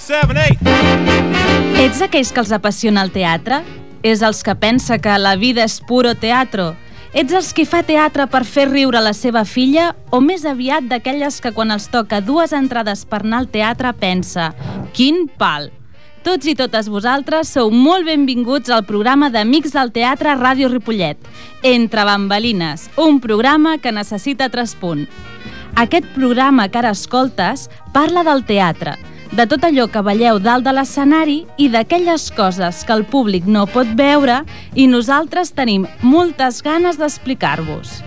six, seven, eight. Ets aquells que els apassiona el teatre? És els que pensa que la vida és puro teatro? Ets els qui fa teatre per fer riure la seva filla o més aviat d'aquelles que quan els toca dues entrades per anar al teatre pensa «Quin pal!» Tots i totes vosaltres sou molt benvinguts al programa d'Amics del Teatre Ràdio Ripollet, Entre Bambalines, un programa que necessita traspunt. Aquest programa que ara escoltes parla del teatre, de tot allò que veieu dalt de l'escenari i d'aquelles coses que el públic no pot veure i nosaltres tenim moltes ganes d'explicar-vos.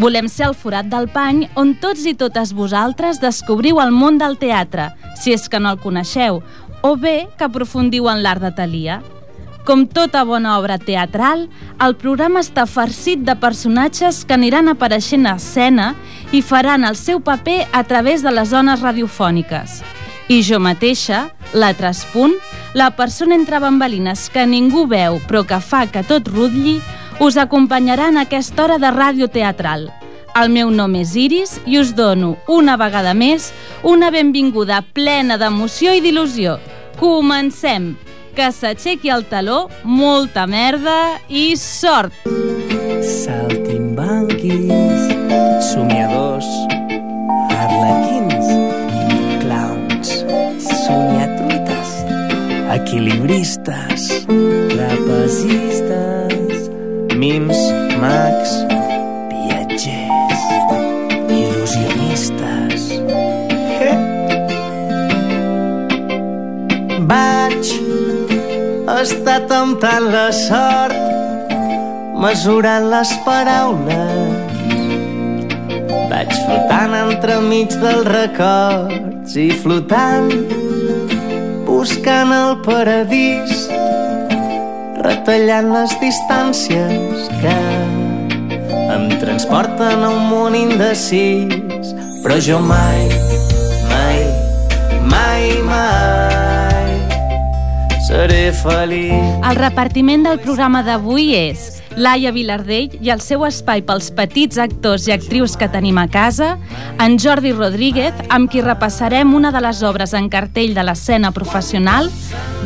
Volem ser el forat del pany on tots i totes vosaltres descobriu el món del teatre, si és que no el coneixeu, o bé que aprofundiu en l'art de Talia. Com tota bona obra teatral, el programa està farcit de personatges que aniran apareixent a escena i faran el seu paper a través de les zones radiofòniques. I jo mateixa, la Traspunt, la persona entre bambalines que ningú veu però que fa que tot rutlli, us acompanyarà en aquesta hora de ràdio teatral. El meu nom és Iris i us dono, una vegada més, una benvinguda plena d'emoció i d'il·lusió. Comencem! Que s'aixequi el taló, molta merda i sort! Saltimbanquis, somiadors, equilibristes, trapezistes, mims, mags, viatgers, il·lusionistes. Vaig estar temptant la sort mesurant les paraules. Vaig flotant entremig dels records i flotant buscant el paradís retallant les distàncies que em transporten a un món indecis però jo mai, mai, mai, mai seré feliç. El repartiment del programa d'avui és Laia Vilardell i el seu espai pels petits actors i actrius que tenim a casa, en Jordi Rodríguez, amb qui repassarem una de les obres en cartell de l'escena professional,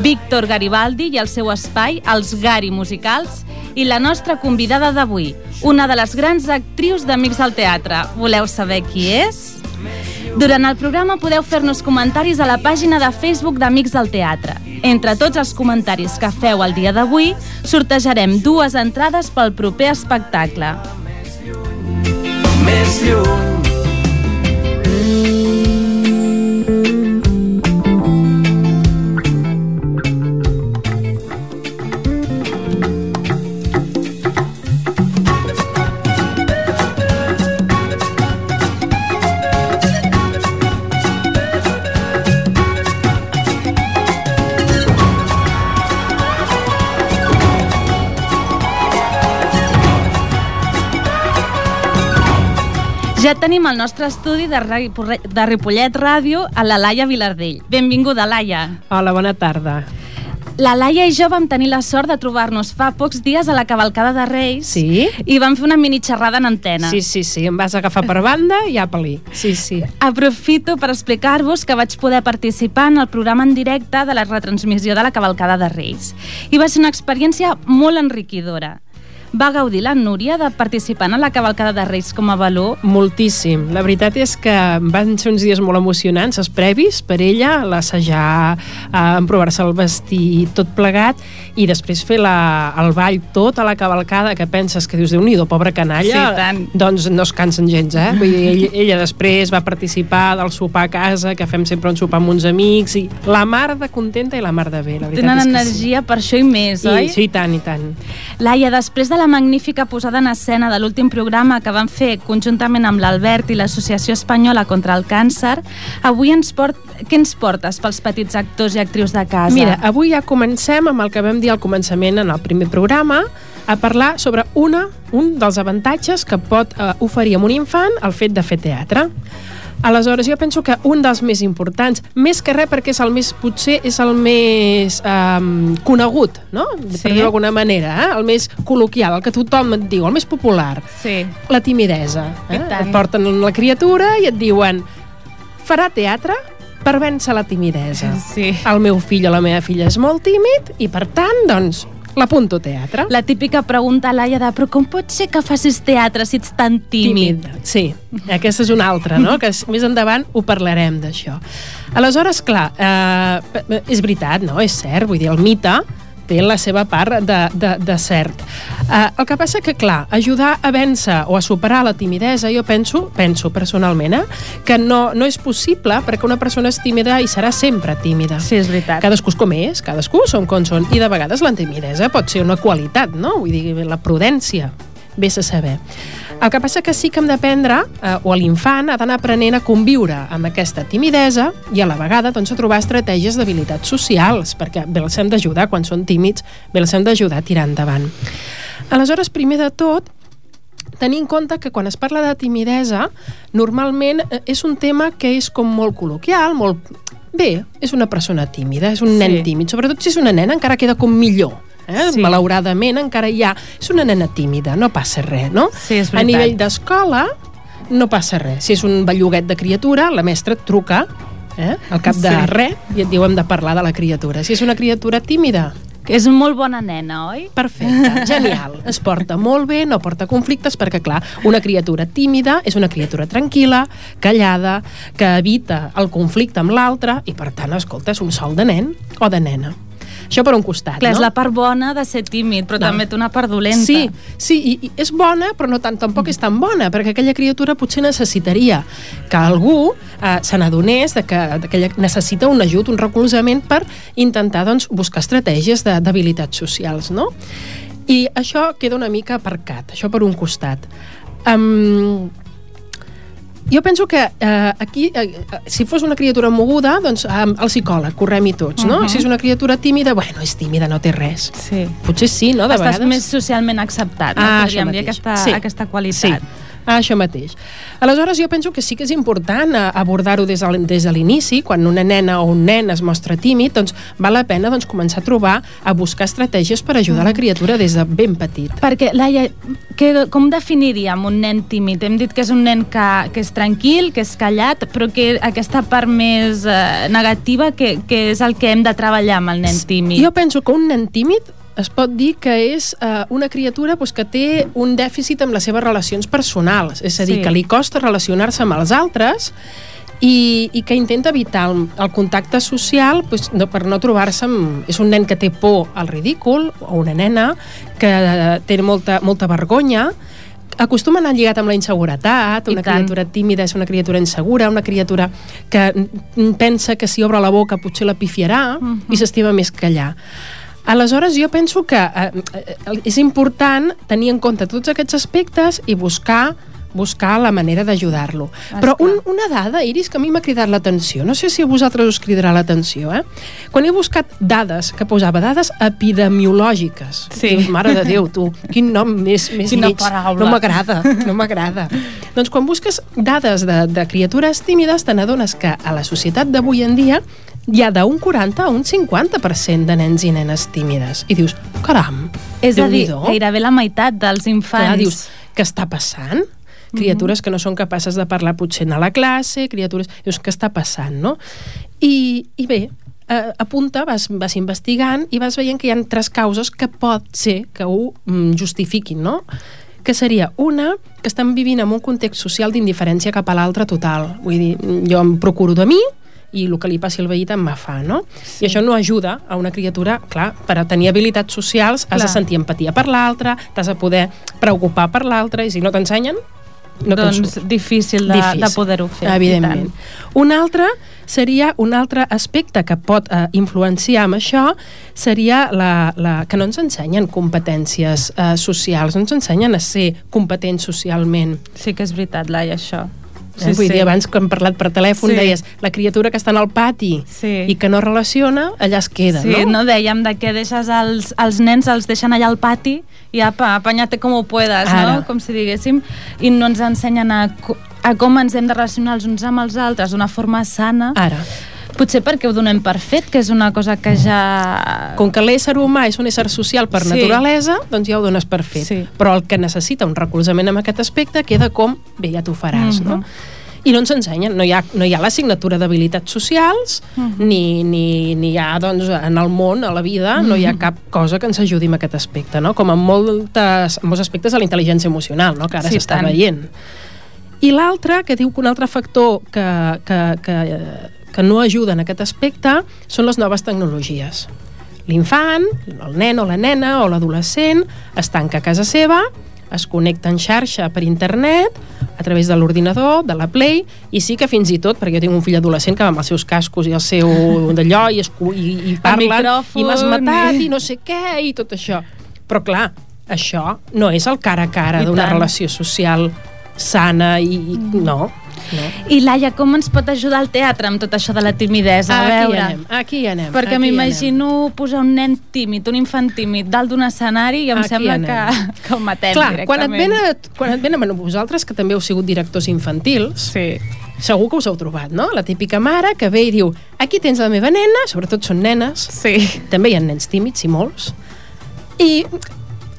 Víctor Garibaldi i el seu espai, els Gari Musicals, i la nostra convidada d'avui, una de les grans actrius d'Amics del Teatre. Voleu saber qui és? Durant el programa podeu fer-nos comentaris a la pàgina de Facebook d'Amics del Teatre. Entre tots els comentaris que feu el dia d'avui, sortejarem dues entrades pel proper espectacle. més lluny Ja tenim al nostre estudi de, de Ripollet Ràdio a la Laia Vilardell. Benvinguda, Laia. Hola, bona tarda. La Laia i jo vam tenir la sort de trobar-nos fa pocs dies a la cavalcada de Reis Sí? i vam fer una mini xerrada en antena. Sí, sí, sí, em vas agafar per banda i apa-li. Sí, sí. Aprofito per explicar-vos que vaig poder participar en el programa en directe de la retransmissió de la cavalcada de Reis. I va ser una experiència molt enriquidora. Va gaudir la Núria de participar en la cavalcada de Reis com a valor? Moltíssim. La veritat és que van ser uns dies molt emocionants, els previs, per ella, l'assajar, eh, emprovar-se el vestit, tot plegat, i després fer la, el ball tot a la cavalcada, que penses que dius, déu nhi pobra canalla, Sí, tant. doncs no es cansen gens, eh? Vull dir, ella, ella després va participar del sopar a casa, que fem sempre un sopar amb uns amics, i la mar de contenta i la mar de bé, la veritat Tenen és que energia per això i més, sí. oi? I, sí, i tant, i tant. Laia, després de la magnífica posada en escena de l'últim programa que van fer conjuntament amb l'Albert i l'Associació Espanyola contra el Càncer, avui ens port... què ens portes pels petits actors i actrius de casa? Mira, avui ja comencem amb el que vam dir al començament en el primer programa, a parlar sobre una, un dels avantatges que pot eh, oferir a un infant el fet de fer teatre. Aleshores, jo penso que un dels més importants, més que res perquè és el més, potser és el més um, conegut, no? Sí. Per dir-ho d'alguna manera, eh? el més col·loquial, el que tothom et diu, el més popular, Sí. la timidesa. Eh? Et porten la criatura i et diuen farà teatre, per vèncer la timidesa. Sí. El meu fill o la meva filla és molt tímid i, per tant, doncs, l'apunto teatre. La típica pregunta, Laia, de però com pot ser que facis teatre si ets tan tímid? Sí, aquesta és una altra, no? que més endavant ho parlarem d'això. Aleshores, clar, eh, és veritat, no? És cert, vull dir, el mite té la seva part de, de, de cert. Eh, el que passa que, clar, ajudar a vèncer o a superar la timidesa, jo penso, penso personalment, eh, que no, no és possible perquè una persona és tímida i serà sempre tímida. Sí, és veritat. Cadascú és com és, cadascú són com són, i de vegades la timidesa pot ser una qualitat, no? Vull dir, la prudència, vés a saber. El que passa que sí que hem d'aprendre, eh, o l'infant ha d'anar aprenent a conviure amb aquesta timidesa i a la vegada doncs, a trobar estratègies d'habilitats socials, perquè bé els hem d'ajudar quan són tímids, bé els hem d'ajudar a tirar endavant. Aleshores, primer de tot, tenir en compte que quan es parla de timidesa, normalment eh, és un tema que és com molt col·loquial, molt... Bé, és una persona tímida, és un Sí. nen tímid, sobretot si és una nena encara queda com millor. Eh? Sí. Malauradament encara hi ha... És una nena tímida, no passa res, no? Sí, és A veritat. nivell d'escola no passa res. Si és un belluguet de criatura, la mestra et truca eh? al cap de Sí. res i et diu hem de parlar de la criatura. Si és una criatura tímida, Que és molt bona nena, oi? Perfecte, genial. Es porta molt bé, no porta conflictes, perquè, clar, una criatura tímida és una criatura tranquil·la, callada, que evita el conflicte amb l'altre i, per tant, escolta, és un sol de nen o de nena. Això per un costat, Clar, no? és la part bona de ser tímid, però No. també té una part dolenta. Sí, sí i, i és bona, però no tant, tampoc és tan bona, perquè aquella criatura potser necessitaria que algú eh, se n'adonés de que, de que necessita un ajut, un recolzament per intentar doncs, buscar estratègies de- d'habilitats socials, no? I això queda una mica aparcat, això per un costat. Um, jo penso que eh, aquí, eh, si fos una criatura moguda, doncs eh, el psicòleg, correm-hi tots, no? Mhm. Si és una criatura tímida, bueno, és tímida, no té res. Sí. Potser sí, no? De Estàs vegades. més socialment acceptat, no? Ah, Podríem dir aquesta, Sí. aquesta qualitat. Sí, això mateix. Aleshores, jo penso que sí que és important eh, abordar-ho des, de l'inici, quan una nena o un nen es mostra tímid, doncs val la pena doncs, començar a trobar, a buscar estratègies per ajudar la criatura des de ben petit. Perquè, Laia, que, com definiríem un nen tímid? Hem dit que és un nen que, que és tranquil, que és callat, però que aquesta part més eh, negativa, que, que és el que hem de treballar amb el nen tímid. Jo penso que un nen tímid es pot dir que és eh, una criatura doncs, que té un dèficit amb les seves relacions personals, és a dir, Sí. que li costa relacionar-se amb els altres i, i que intenta evitar el, el contacte social doncs, no, per no trobar-se amb... És un nen que té por al ridícul, o una nena que eh, té molta, molta vergonya, acostuma a anar lligat amb la inseguretat, una criatura tímida és una criatura insegura, una criatura que pensa que si obre la boca potser la pifiarà Mhm. i s'estima més callar. Aleshores, jo penso que eh, eh, és important tenir en compte tots aquests aspectes i buscar buscar la manera d'ajudar-lo. Però un, una dada, Iris, que a mi m'ha cridat l'atenció, no sé si a vosaltres us cridarà l'atenció, eh? Quan he buscat dades, que posava dades epidemiològiques, Sí. dius, mare de Déu, tu, quin nom més, més Quina lleig. paraula. No m'agrada, no m'agrada. doncs quan busques dades de, de criatures tímides, te n'adones que a la societat d'avui en dia hi ha d'un 40 a un 50% de nens i nenes tímides. I dius, caram, és a dir, gairebé la meitat dels infants. Clar, dius, què està passant? Criatures que no són capaces de parlar potser a la classe, criatures... Dius, què està passant, no? I, i bé, eh, apunta, vas, vas investigant i vas veient que hi ha tres causes que pot ser que ho mm, justifiquin, no? que seria una, que estan vivint en un context social d'indiferència cap a l'altre total. Vull dir, jo em procuro de mi, i el que li passi al veí me fa, no? Sí. I això no ajuda a una criatura, clar, per a tenir habilitats socials has Clar. de sentir empatia per l'altre, t'has de poder preocupar per l'altre, i si no t'ensenyen, no doncs difícil de, de poder-ho fer. Evidentment. Un altre seria un altre aspecte que pot eh, influenciar amb això seria la, la, que no ens ensenyen competències eh, socials, no ens ensenyen a ser competents socialment. Sí que és veritat, Laia, això. Sí, Vull dir, abans que hem parlat per telèfon Sí. deies la criatura que està en el pati Sí. i que no relaciona, allà es queda, Sí, no? no dèiem de que deixes els, els nens, els deixen allà al pati i apa, apanyate com ho puedes, Ara. no? Com si diguéssim, i no ens ensenyen a, a com ens hem de relacionar els uns amb els altres d'una forma sana. Ara, Potser perquè ho donem per fet, que és una cosa que ja... com que l'ésser humà és un ésser social per Sí. naturalesa, doncs ja ho dones per fet. Sí. Però el que necessita un recolzament en aquest aspecte queda com, bé, ja t'ho faràs, Mhm. no? i no ens ensenyen, no hi ha, no hi ha l'assignatura d'habilitats socials uh Mhm. -huh. ni, ni, ni hi ha doncs, en el món, a la vida, uh -huh. no Mhm. hi ha cap cosa que ens ajudi en aquest aspecte no? com en, moltes, en molts aspectes de la intel·ligència emocional no? que ara Sí, s'està tant. veient i l'altre, que diu que un altre factor que, que, que, que no ajuda en aquest aspecte són les noves tecnologies. L'infant, el nen o la nena o l'adolescent es tanca a casa seva es connecta en xarxa per internet a través de l'ordinador, de la Play i sí que fins i tot, perquè jo tinc un fill adolescent que va amb els seus cascos i el seu d'allò i, es, i, i parlen micròfon, i m'has matat i- no sé què i tot això. Però clar, això no és el cara a cara d'una relació social sana i, i no, no. I Laia, com ens pot ajudar el teatre amb tot això de la timidesa? A aquí veure, hi anem, aquí hi anem perquè m'imagino posar un nen tímid, un infant tímid, dalt d'un escenari i em Aquí sembla anem. que, que ho matem Clar, quan et directament. venen, quan et venen bueno, vosaltres, que també heu sigut directors infantils, Sí. segur que us heu trobat, no? La típica mare que ve i diu aquí tens la meva nena, sobretot són nenes, Sí. també hi ha nens tímids i molts, i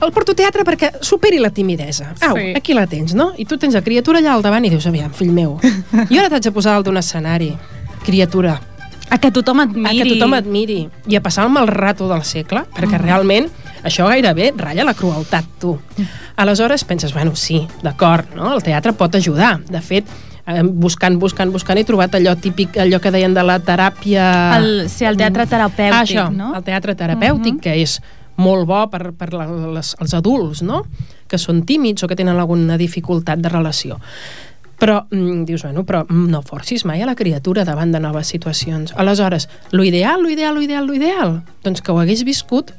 el porto a teatre perquè superi la timidesa. Au, Sí. aquí la tens, no? I tu tens la criatura allà al davant i dius, aviam, fill meu, jo ara t'haig de posar dalt d'un escenari, criatura, A que tothom et a miri. que tothom et miri i a passar el mal rato del segle, perquè realment això gairebé ratlla la crueltat, tu. Aleshores penses, bueno, sí, d'acord, no? el teatre pot ajudar. De fet, eh, buscant, buscant, buscant, he trobat allò típic, allò que deien de la teràpia... El, sí, el teatre terapèutic, ah, això, no? el teatre terapèutic, que és molt bo per, per la, les, els adults, no? que són tímids o que tenen alguna dificultat de relació. Però mm, dius, bueno, però mm, no forcis mai a la criatura davant de noves situacions. Aleshores, lo ideal, lo ideal, lo ideal, lo ideal, doncs que ho hagués viscut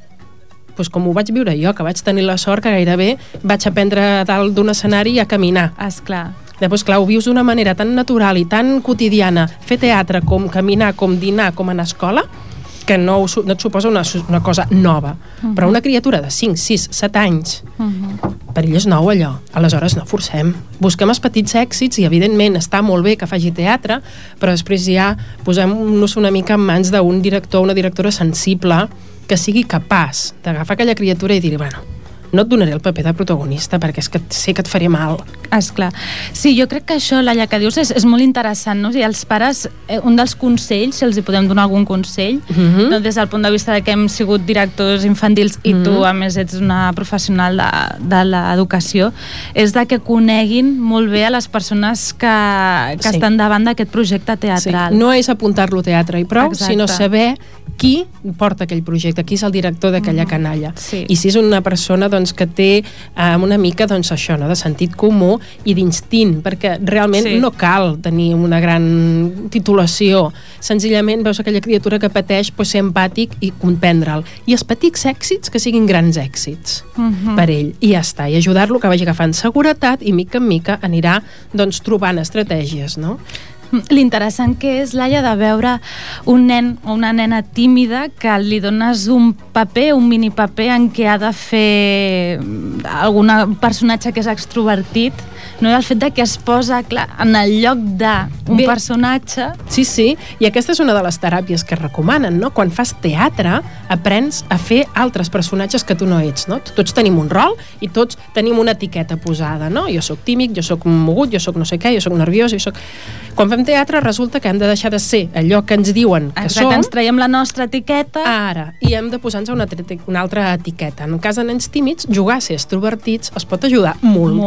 doncs com ho vaig viure jo, que vaig tenir la sort que gairebé vaig aprendre a dalt d'un escenari a caminar. Esclar. Després, clar, ho vius d'una manera tan natural i tan quotidiana, fer teatre com caminar, com dinar, com anar a escola, que no, no et suposa una, una cosa nova. Però una criatura de 5, 6, 7 anys, Uh -huh. per ell és nou allò. Aleshores, no forcem. Busquem els petits èxits i, evidentment, està molt bé que faci teatre, però després ja posem-nos una mica en mans d'un director o una directora sensible que sigui capaç d'agafar aquella criatura i dir bueno, no et donaré el paper de protagonista perquè és que sé que et faré mal. Esclar. Sí, jo crec que això, Laia, que dius, és, és molt interessant, no? I els pares, eh, un dels consells, si els hi podem donar algun consell, Mhm. no, des del punt de vista de que hem sigut directors infantils i tu, a més, ets una professional de, de l'educació, és de que coneguin molt bé a les persones que, que Sí. estan davant d'aquest projecte teatral. Sí. No és apuntar-lo teatre i prou, Exacte. sinó saber qui porta aquell projecte, qui és el director d'aquella canalla. Sí. I si és una persona doncs, que té eh, una mica doncs, això, no? de sentit comú i d'instint, perquè realment Sí. no cal tenir una gran titulació. Senzillament veus aquella criatura que pateix pues, ser empàtic i comprendre'l. I els petits èxits que siguin grans èxits Mhm. per ell. I ja està. I ajudar-lo que vagi agafant seguretat i mica en mica anirà doncs, trobant estratègies, no? L'interessant que és, Laia, de veure un nen o una nena tímida que li dones un paper, un mini paper en què ha de fer algun personatge que és extrovertit, no? El fet de que es posa clar, en el lloc d'un personatge Sí, sí, i aquesta és una de les teràpies que es recomanen, no? Quan fas teatre, aprens a fer altres personatges que tu no ets, no? Tots tenim un rol i tots tenim una etiqueta posada, no? Jo sóc tímic, jo sóc mogut, jo sóc no sé què, jo sóc nerviós, jo sóc... Quan fem teatre resulta que hem de deixar de ser allò que ens diuen que Exacte, som, ens traiem la nostra etiqueta ara, i hem de posar-nos una, una altra etiqueta. En el cas de nens tímids, jugar a ser extrovertits els pot ajudar Molt.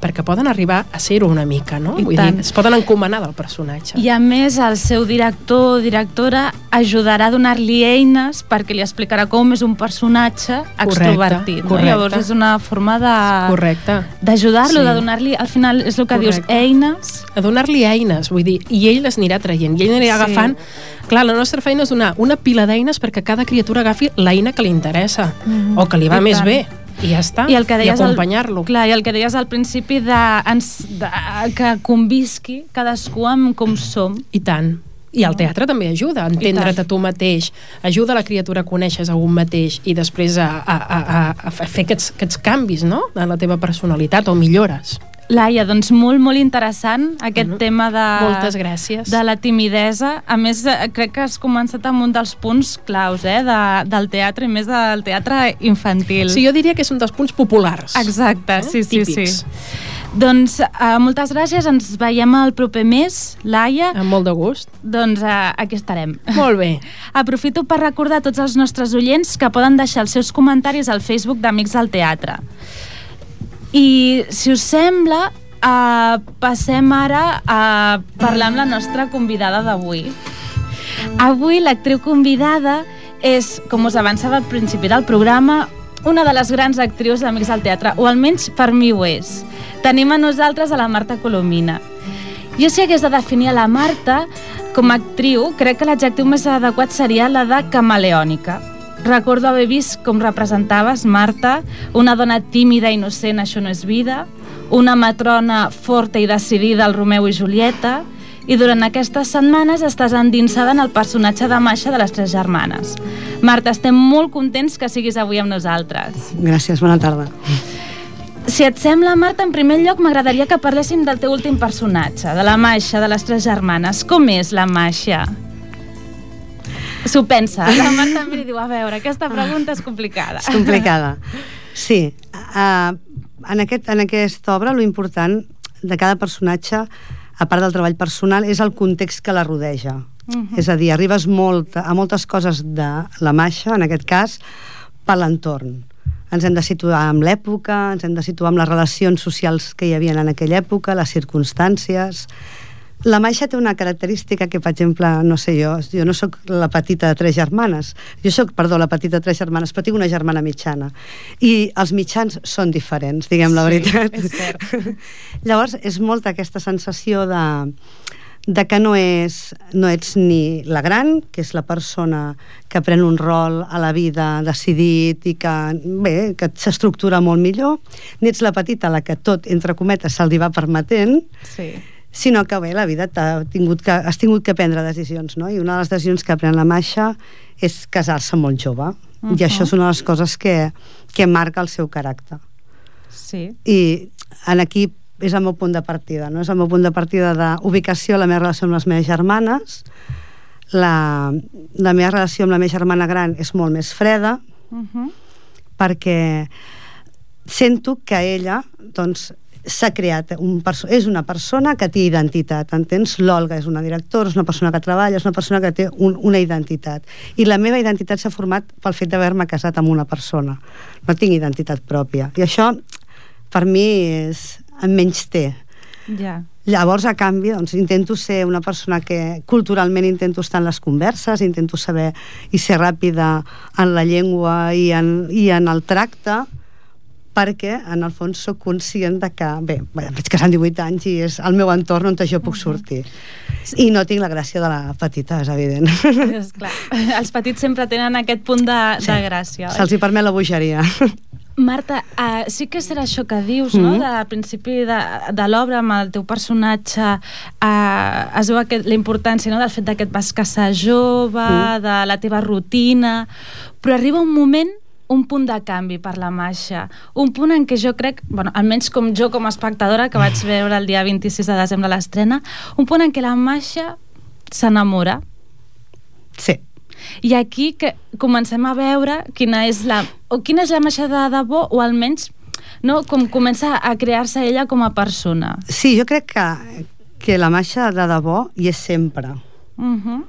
Perquè poden arribar a ser-ho una mica, no? I Vull tant. dir, es poden encomanar del personatge. I a més, el seu director o directora ajudarà a donar-li eines perquè li explicarà com és un personatge extrovertit. No? correcte. Llavors és una forma de Correcte. d'ajudar-lo, Sí. de donar-li, al final és el que dius, Correcte. eines a donar-li eines, vull dir, i ell les anirà traient, i ell anirà Sí. agafant... Clar, la nostra feina és donar una pila d'eines perquè cada criatura agafi l'eina que li interessa, Mhm. o que li va I més tant. bé, i ja està, I el que deies i al- acompanyar-lo. Clar, i el que deies al principi de, ens, de que convisqui cadascú amb com som. I tant. I el teatre també ajuda a entendre't a tu mateix, ajuda la criatura a conèixer a un mateix i després a, a, a, a, a fer aquests, aquests canvis no? en la teva personalitat o millores. Laia, doncs molt, molt interessant aquest Bueno, tema de, Moltes gràcies. de la timidesa. A més, eh, crec que has començat amb un dels punts claus eh, de, del teatre, i més del teatre infantil. Sí, jo diria que és un dels punts populars. Exacte, Eh? sí, sí, Típics. sí. Doncs uh, moltes gràcies, ens veiem el proper mes, Laia. Amb molt de gust. Doncs uh, aquí estarem. Molt bé. Aprofito per recordar a tots els nostres oients que poden deixar els seus comentaris al Facebook d'Amics del Teatre. I, si us sembla, uh, passem ara a parlar amb la nostra convidada d'avui. Avui l'actriu convidada és, com us avançava al principi del programa, una de les grans actrius d'Amics del Teatre, o almenys per mi ho és. Tenim a nosaltres a la Marta Colomina. Jo si hagués de definir a la Marta com a actriu, crec que l'adjectiu més adequat seria la de camaleònica. Recordo haver vist com representaves, Marta, una dona tímida i innocent, això no és vida, una matrona forta i decidida al Romeu i Julieta, i durant aquestes setmanes estàs endinsada en el personatge de Masha de les Tres Germanes. Marta, estem molt contents que siguis avui amb nosaltres. Gràcies, bona tarda. Si et sembla, Marta, en primer lloc m'agradaria que parléssim del teu últim personatge, de la Masha, de les Tres Germanes. Com és la Masha? S'ho pensa. La Marta em diu, a veure, aquesta pregunta és complicada. És complicada. Sí. Uh, en, aquest, en aquesta obra, lo important de cada personatge, a part del treball personal, és el context que la rodeja. Uh -huh. És a dir, arribes molt, a moltes coses de la Masha, en aquest cas, per l'entorn. Ens hem de situar amb l'època, ens hem de situar amb les relacions socials que hi havia en aquella època, les circumstàncies... La Maixa té una característica que, per exemple, no sé jo, jo no sóc la petita de tres germanes, jo sóc, perdó, la petita de tres germanes, però tinc una germana mitjana. I els mitjans són diferents, diguem la veritat. és cert. Llavors, és molta aquesta sensació de, de que no, és, no ets ni la gran, que és la persona que pren un rol a la vida decidit i que, bé, que s'estructura molt millor, ni ets la petita, la que tot, entre cometes, se li va permetent, Sí. Sinó que bé, la vida t'ha tingut que, has tingut que prendre decisions, no? I una de les decisions que pren la Masha és casar-se molt jove. Uh -huh. I això és una de les coses que, que marca el seu caràcter. Sí. I en aquí és el meu punt de partida, no? És el meu punt de partida d'ubicació, la meva relació amb les meves germanes. La, la meva relació amb la meva germana gran és molt més freda, Uh -huh. perquè sento que ella doncs, s'ha creat un és una persona que té identitat, entens? L'Olga és una directora, és una persona que treballa, és una persona que té un, una identitat. I la meva identitat s'ha format pel fet d'haver-me casat amb una persona. No tinc identitat pròpia. I això, per mi, és, em menys té. Ja. Llavors, a canvi, doncs, intento ser una persona que culturalment intento estar en les converses, intento saber i ser ràpida en la llengua i en, i en el tracte, perquè en el fons sóc conscient de que, bé, vaig casar amb 18 anys i és el meu entorn on jo puc sortir. I no tinc la gràcia de la petita, és evident. És clar. Els petits sempre tenen aquest punt de, Sí. de gràcia. Se'ls hi permet la bogeria. Marta, uh, sí que serà això que dius, mm -hmm. no? Mhm. De, al principi de, de l'obra, amb el teu personatge, uh, es veu aquest, la importància no? del fet que et vas casar jove, mm. de la teva rutina, però arriba un moment un punt de canvi per la Masha, un punt en què jo crec, bueno, almenys com jo com a espectadora, que vaig veure el dia 26 de desembre l'estrena, un punt en què la Masha s'enamora, Sí. i aquí que comencem a veure quina és la, o quina és la Masha de debò, o almenys no, com comença a crear-se ella com a persona. Sí, jo crec que, que la Masha de debò hi és sempre. Uh -huh.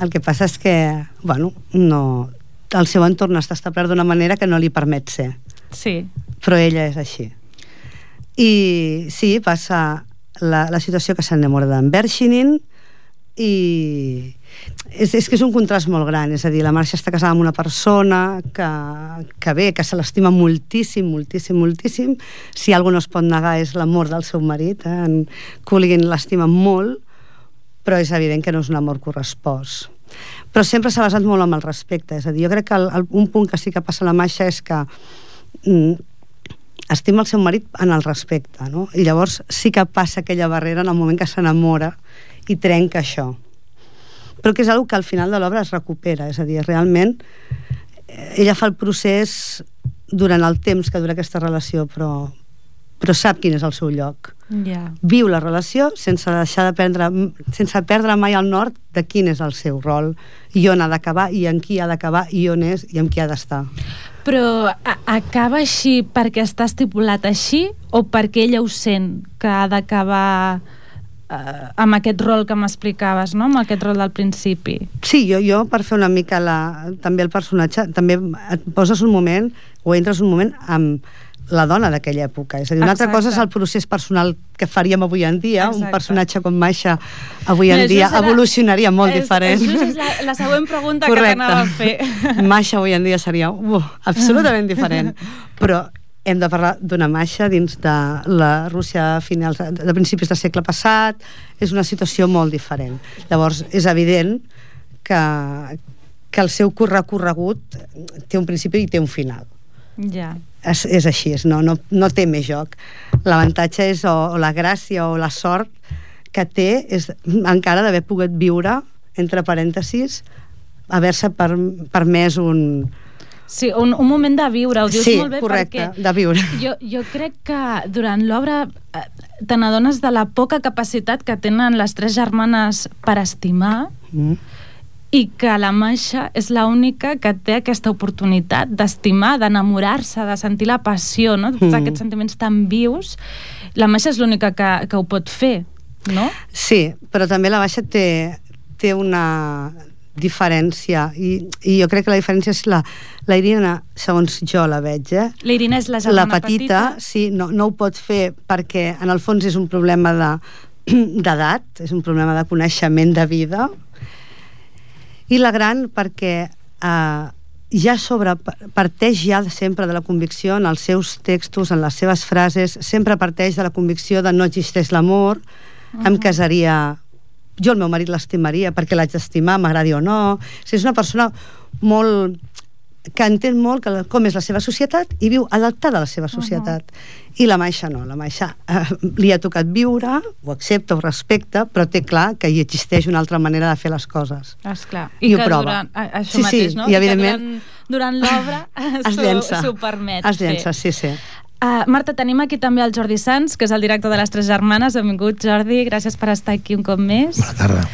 El que passa és que, bueno, no, el seu entorn està establert d'una manera que no li permet ser. Sí. Però ella és així. I sí, passa la, la situació que s'enamora d'en Bershinin i és, és que és un contrast molt gran, és a dir, la Marcia està casada amb una persona que, que bé, que se l'estima moltíssim, moltíssim, moltíssim. Si algú no es pot negar és l'amor del seu marit, eh? en Coolin l'estima molt, però és evident que no és un amor correspost. Però sempre s'ha basat molt en el respecte, és a dir, jo crec que el, el, un punt que sí que passa la Masha és que mm, estima el seu marit en el respecte, no? I llavors sí que passa aquella barrera en el moment que s'enamora i trenca això. Però que és una que al final de l'obra es recupera, és a dir, realment eh, ella fa el procés durant el temps que dura aquesta relació, però, però sap quin és el seu lloc. Ja. Viu la relació sense deixar de prendre, sense perdre mai el nord de quin és el seu rol, i on ha d'acabar, i en qui ha d'acabar, i on és, i amb qui ha d'estar. Però acaba així perquè està estipulat així o perquè ella ho sent que ha d'acabar eh, amb aquest rol que m'explicaves, no? amb aquest rol del principi? Sí, jo, jo per fer una mica la, també el personatge, també et poses un moment o entres un moment amb la dona d'aquella època. És a dir, una Exacte. altra cosa és el procés personal que faríem avui en dia. Exacte. Un personatge com Maixa avui en Mira, dia això serà- evolucionaria molt és, diferent. És, és la, la següent pregunta que t'anava a fer. Maixa avui en dia seria uh, absolutament diferent. Però hem de parlar d'una Maixa dins de la Rússia a finals de, de principis del segle passat. És una situació molt diferent. Llavors, és evident que, que el seu recorregut té un principi i té un final Ja. És, és així, és, no, no, no té més joc. L'avantatge és o, o la gràcia o la sort que té és encara d'haver pogut viure, entre parèntesis, haver-se per, permès un... Sí, un, un moment de viure, ho dius sí, molt bé correcte, perquè de viure. jo, jo crec que durant l'obra eh, te n'adones de la poca capacitat que tenen les tres germanes per estimar Mm. I que la Maixa és l'única que té aquesta oportunitat d'estimar, d'enamorar-se, de sentir la passió, no? tots Mm. aquests sentiments tan vius. La Maixa és l'única que, que ho pot fer, no? Sí, però també la baixa té, té una diferència i, i jo crec que la diferència és la, la Irina, segons jo la veig, eh? La Irina és la la germana petita, sí, no, no ho pot fer perquè en el fons és un problema de d'edat, és un problema de coneixement de vida i la gran perquè eh, ja sobre, parteix ja sempre de la convicció en els seus textos, en les seves frases, sempre parteix de la convicció de no existeix l'amor, uh -huh. em casaria jo el meu marit l'estimaria perquè l'haig d'estimar, m'agradi o no. O sigui, és una persona molt que entén molt que, la- com és la seva societat i viu adaptada a la seva societat. Uh -huh. I la Maixa no, la Maixa eh, li ha tocat viure, ho accepta, ho respecta, però té clar que hi existeix una altra manera de fer les coses. Esclar. I ho que prova. Durant, a- això Sí, sí, mateix, no? i que evidentment- durant, durant l'obra Es s'ho- permet Es llença, sí, sí. Uh, Marta, tenim aquí també el Jordi Sans, que és el director de les Tres Germanes. Benvingut, Jordi, gràcies per estar aquí un cop més. Bona tarda.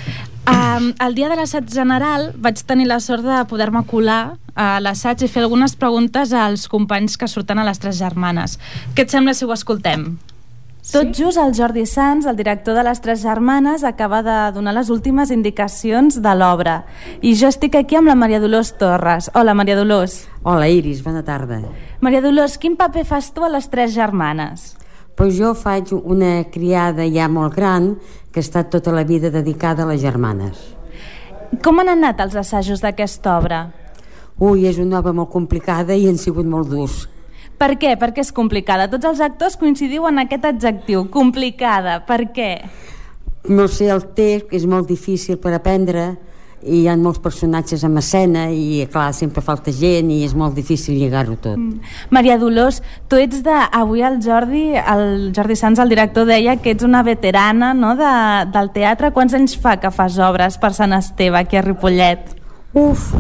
Um, el dia de l'assaig general vaig tenir la sort de poder-me colar a l'assaig i fer algunes preguntes als companys que surten a les Tres Germanes. Què et sembla si ho escoltem? Tot just el Jordi Sans, el director de les Tres Germanes, acaba de donar les últimes indicacions de l'obra. I jo estic aquí amb la Maria Dolors Torres. Hola, Maria Dolors. Hola Iris, bona tarda. Maria Dolors, quin paper fas tu a les Tres Germanes? Pues jo faig una criada ja molt gran que ha estat tota la vida dedicada a les germanes. Com han anat els assajos d'aquesta obra? Ui, és una obra molt complicada i han sigut molt durs. Per què? Per què és complicada? Tots els actors coincidiu en aquest adjectiu, complicada. Per què? No sé, el text és molt difícil per aprendre i hi ha molts personatges en escena i, clar, sempre falta gent i és molt difícil lligar-ho tot. Mm. Maria Dolors, tu ets de... Avui el Jordi, el Jordi Sans, el director, deia que ets una veterana no, de, del teatre. Quants anys fa que fas obres per Sant Esteve, aquí a Ripollet? Uf,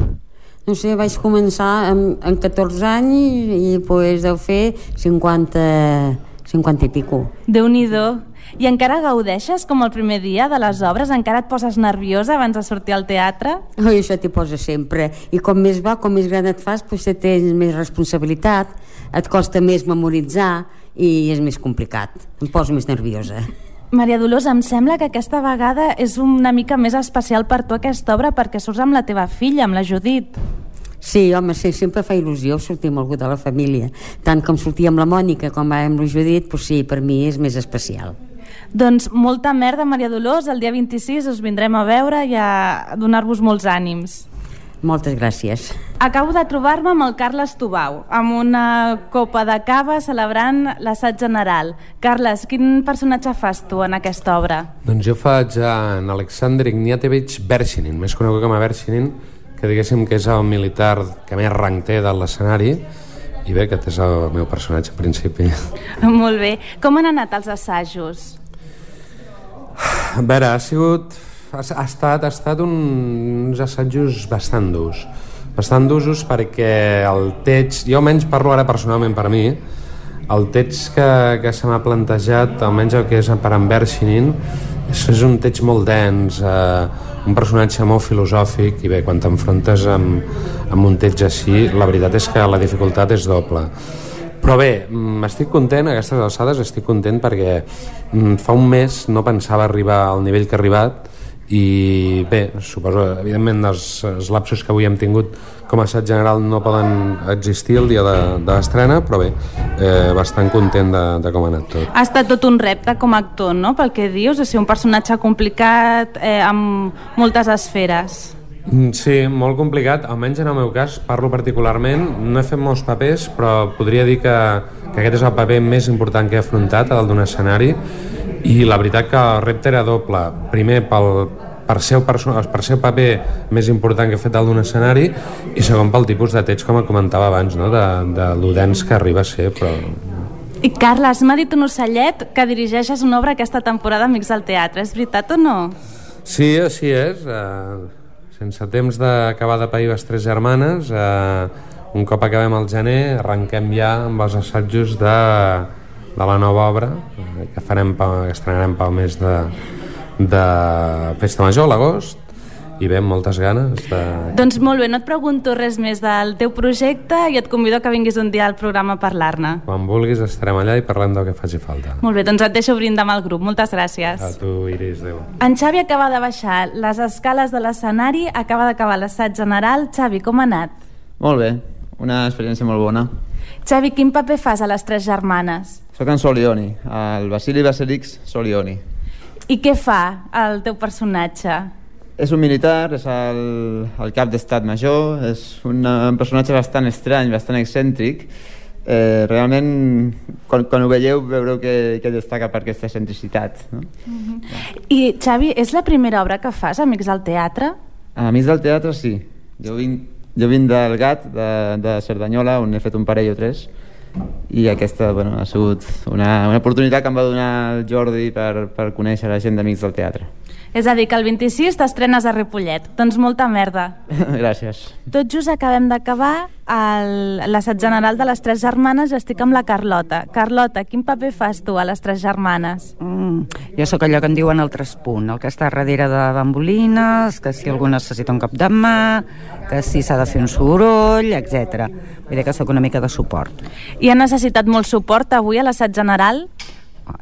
no sé, vaig començar amb, amb 14 anys i, pues, deu fer 50, 50 i pico. Déu-n'hi-do. I encara gaudeixes com el primer dia de les obres? Encara et poses nerviosa abans de sortir al teatre? Oi, això t'hi posa sempre. I com més va, com més gran et fas, potser tens més responsabilitat, et costa més memoritzar i és més complicat. Em poso més nerviosa. Maria Dolors, em sembla que aquesta vegada és una mica més especial per tu aquesta obra perquè surts amb la teva filla, amb la Judit. Sí, home, sí, sempre fa il·lusió sortir amb algú de la família. Tant com sortir amb la Mònica com amb la Judit, doncs sí, per mi és més especial. Doncs molta merda, Maria Dolors. El dia 26 us vindrem a veure i a donar-vos molts ànims. Moltes gràcies. Acabo de trobar-me amb el Carles Tubau, amb una copa de cava celebrant l'assaig general. Carles, quin personatge fas tu en aquesta obra? Doncs jo faig en Alexander Ignatevich Bershinin, més conegut com a Bershinin, que diguéssim que és el militar que més rang té de l'escenari, i bé, aquest és el meu personatge al principi. Molt bé. Com han anat els assajos? A veure, ha sigut... Ha, ha estat, ha estat un, uns assajos bastant durs. Bastant d'usos perquè el text, jo almenys parlo ara personalment per mi, el text que, que se m'ha plantejat, almenys el que és per en Bershinin, és, és un text molt dens, eh, un personatge molt filosòfic i bé, quan t'enfrontes amb, amb un text així, la veritat és que la dificultat és doble. Però bé, mm, estic content, a aquestes alçades estic content perquè mm, fa un mes no pensava arribar al nivell que he arribat i bé, suposo, evidentment els, els lapsos que avui hem tingut com a assaig general no poden existir el dia de, de l'estrena, però bé, eh, bastant content de, de com ha anat tot. Ha estat tot un repte com a actor, no?, pel que dius, de ser un personatge complicat, eh, amb moltes esferes. Mm, Sí, molt complicat, almenys en el meu cas, parlo particularment, no he fet molts papers, però podria dir que, que aquest és el paper més important que he afrontat, el d'un escenari, i la veritat que el repte era doble. Primer, pel, per ser, per ser paper més important que he fet el d'un escenari i segon pel tipus de text, com comentava abans, no? de, de lo dens que arriba a ser, però I Carles, m'ha dit un ocellet que dirigeixes una obra aquesta temporada Amics del Teatre. És veritat o no? Sí, així és. Uh, sense temps d'acabar de pair les tres germanes, uh, un cop acabem el gener, arrenquem ja amb els assajos de, de la nova obra uh, que farem pel, que estrenarem pel mes de, de Festa Major, l'agost, i bé, amb moltes ganes de... Doncs molt bé, no et pregunto res més del teu projecte i et convido que vinguis un dia al programa a parlar-ne. Quan vulguis estarem allà i parlem del que faci falta. Molt bé, doncs et deixo brindar amb el grup. Moltes gràcies. A tu, Iris, adéu. En Xavi acaba de baixar les escales de l'escenari, acaba d'acabar l'assaig general. Xavi, com ha anat? Molt bé, una experiència molt bona. Xavi, quin paper fas a les tres germanes? Soc en Solioni, el Basili Basilix Solioni. I què fa el teu personatge? És un militar, és el, el cap d'estat major, és un, un personatge bastant estrany, bastant excèntric. Eh, realment, quan, quan ho veieu, veureu que, que destaca per aquesta excentricitat. No? I, Xavi, és la primera obra que fas, Amics del Teatre? Amics del teatre, sí. Jo vinc, jo vinc del GAT, de, de Cerdanyola, on he fet un parell o tres, i aquesta bueno, ha sigut una, una oportunitat que em va donar el Jordi per, per conèixer la gent d'Amics del Teatre. És a dir, que el 26 t'estrenes a Ripollet. Doncs molta merda. Gràcies. Tot just acabem d'acabar el- l'assaig general de les Tres Germanes i estic amb la Carlota. Carlota, quin paper fas tu a les Tres Germanes? Mm, jo sóc allò que en diuen el traspunt, el que està darrere de bambolines, que si algú necessita un cop de mà, que si s'ha de fer un soroll, etc. Vull dir que sóc una mica de suport. I ha necessitat molt suport avui a l'assaig general?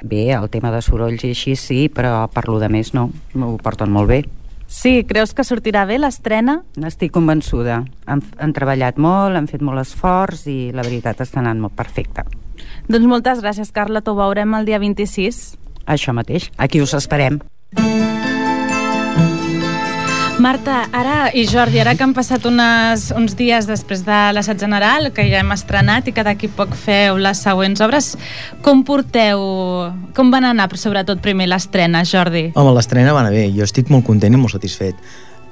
Bé, el tema de sorolls i així sí, però per lo de més no, m'ho porten molt bé. Sí, creus que sortirà bé l'estrena? Estic convençuda. Han, han treballat molt, han fet molt esforç i la veritat està anant molt perfecte. Doncs moltes gràcies, Carlota. Ho veurem el dia 26. Això mateix, aquí us esperem. Marta, ara i Jordi, ara que han passat unes, uns dies després de l'assaig general, que ja hem estrenat i que d'aquí poc feu les següents obres, com porteu, com van anar, sobretot primer l'estrena, Jordi? Home, l'estrena va anar bé, jo estic molt content i molt satisfet.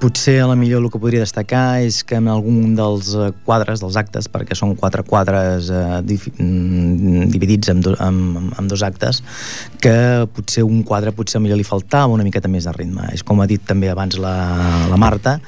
Potser a la millor el que podria destacar és que en algun dels eh, quadres, dels actes, perquè són quatre quadres eh, mm, dividits en, do, en, en dos actes, que potser un quadre potser millor li faltava una miqueta més de ritme. És com ha dit també abans la, la Marta,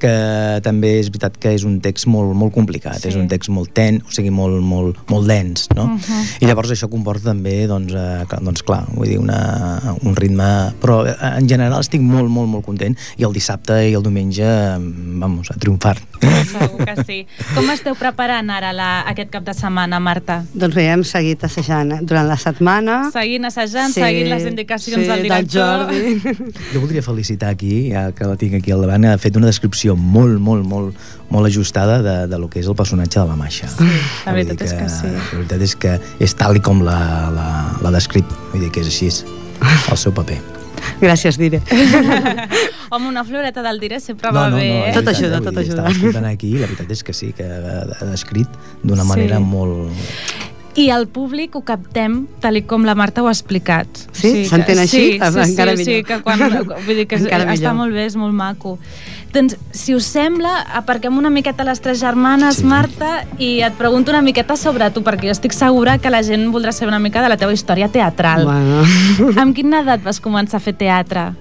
que també és veritat que és un text molt, molt complicat, Sí. és un text molt ten, o sigui, molt, molt, molt dens, no? Mhm. I llavors això comporta també, doncs, eh, doncs clar, vull dir, una, un ritme... Però eh, en general estic molt, molt, molt content i el dissabte i el diumenge, eh, vamos, a triomfar. Segur que sí. Com esteu preparant ara la, aquest cap de setmana, Marta? Doncs bé, hem seguit assajant eh, durant la setmana. Seguint assajant, seguint les indicacions sí, del director. Del Jordi. Jo voldria felicitar aquí, ja que la tinc aquí al davant, ha fet una descripció molt, molt, molt, molt ajustada de, de lo que és el personatge de la Maixa. Sí, la veritat és que sí. La veritat és que és tal i com l'ha la, la descrit, vull dir que és així, el seu paper. Gràcies, diré. Home, una floreta del dire sempre No, va no, no, bé. eh? Tot ajuda, tot ajuda. Estava escoltant aquí i la veritat és que sí, que ha, descrit d'una Sí. manera molt... I el públic ho captem tal com la Marta ho ha explicat. Sí? S'entén així? Sí, sí, Encara sí, sí, millor. que quan, vull dir que Encara està millor. molt bé, és molt maco. Doncs, si us sembla, aparquem una miqueta les tres germanes, Sí. Marta, i et pregunto una miqueta sobre tu, perquè jo estic segura que la gent voldrà saber una mica de la teva història teatral. Bueno. Amb quina edat vas començar a fer teatre?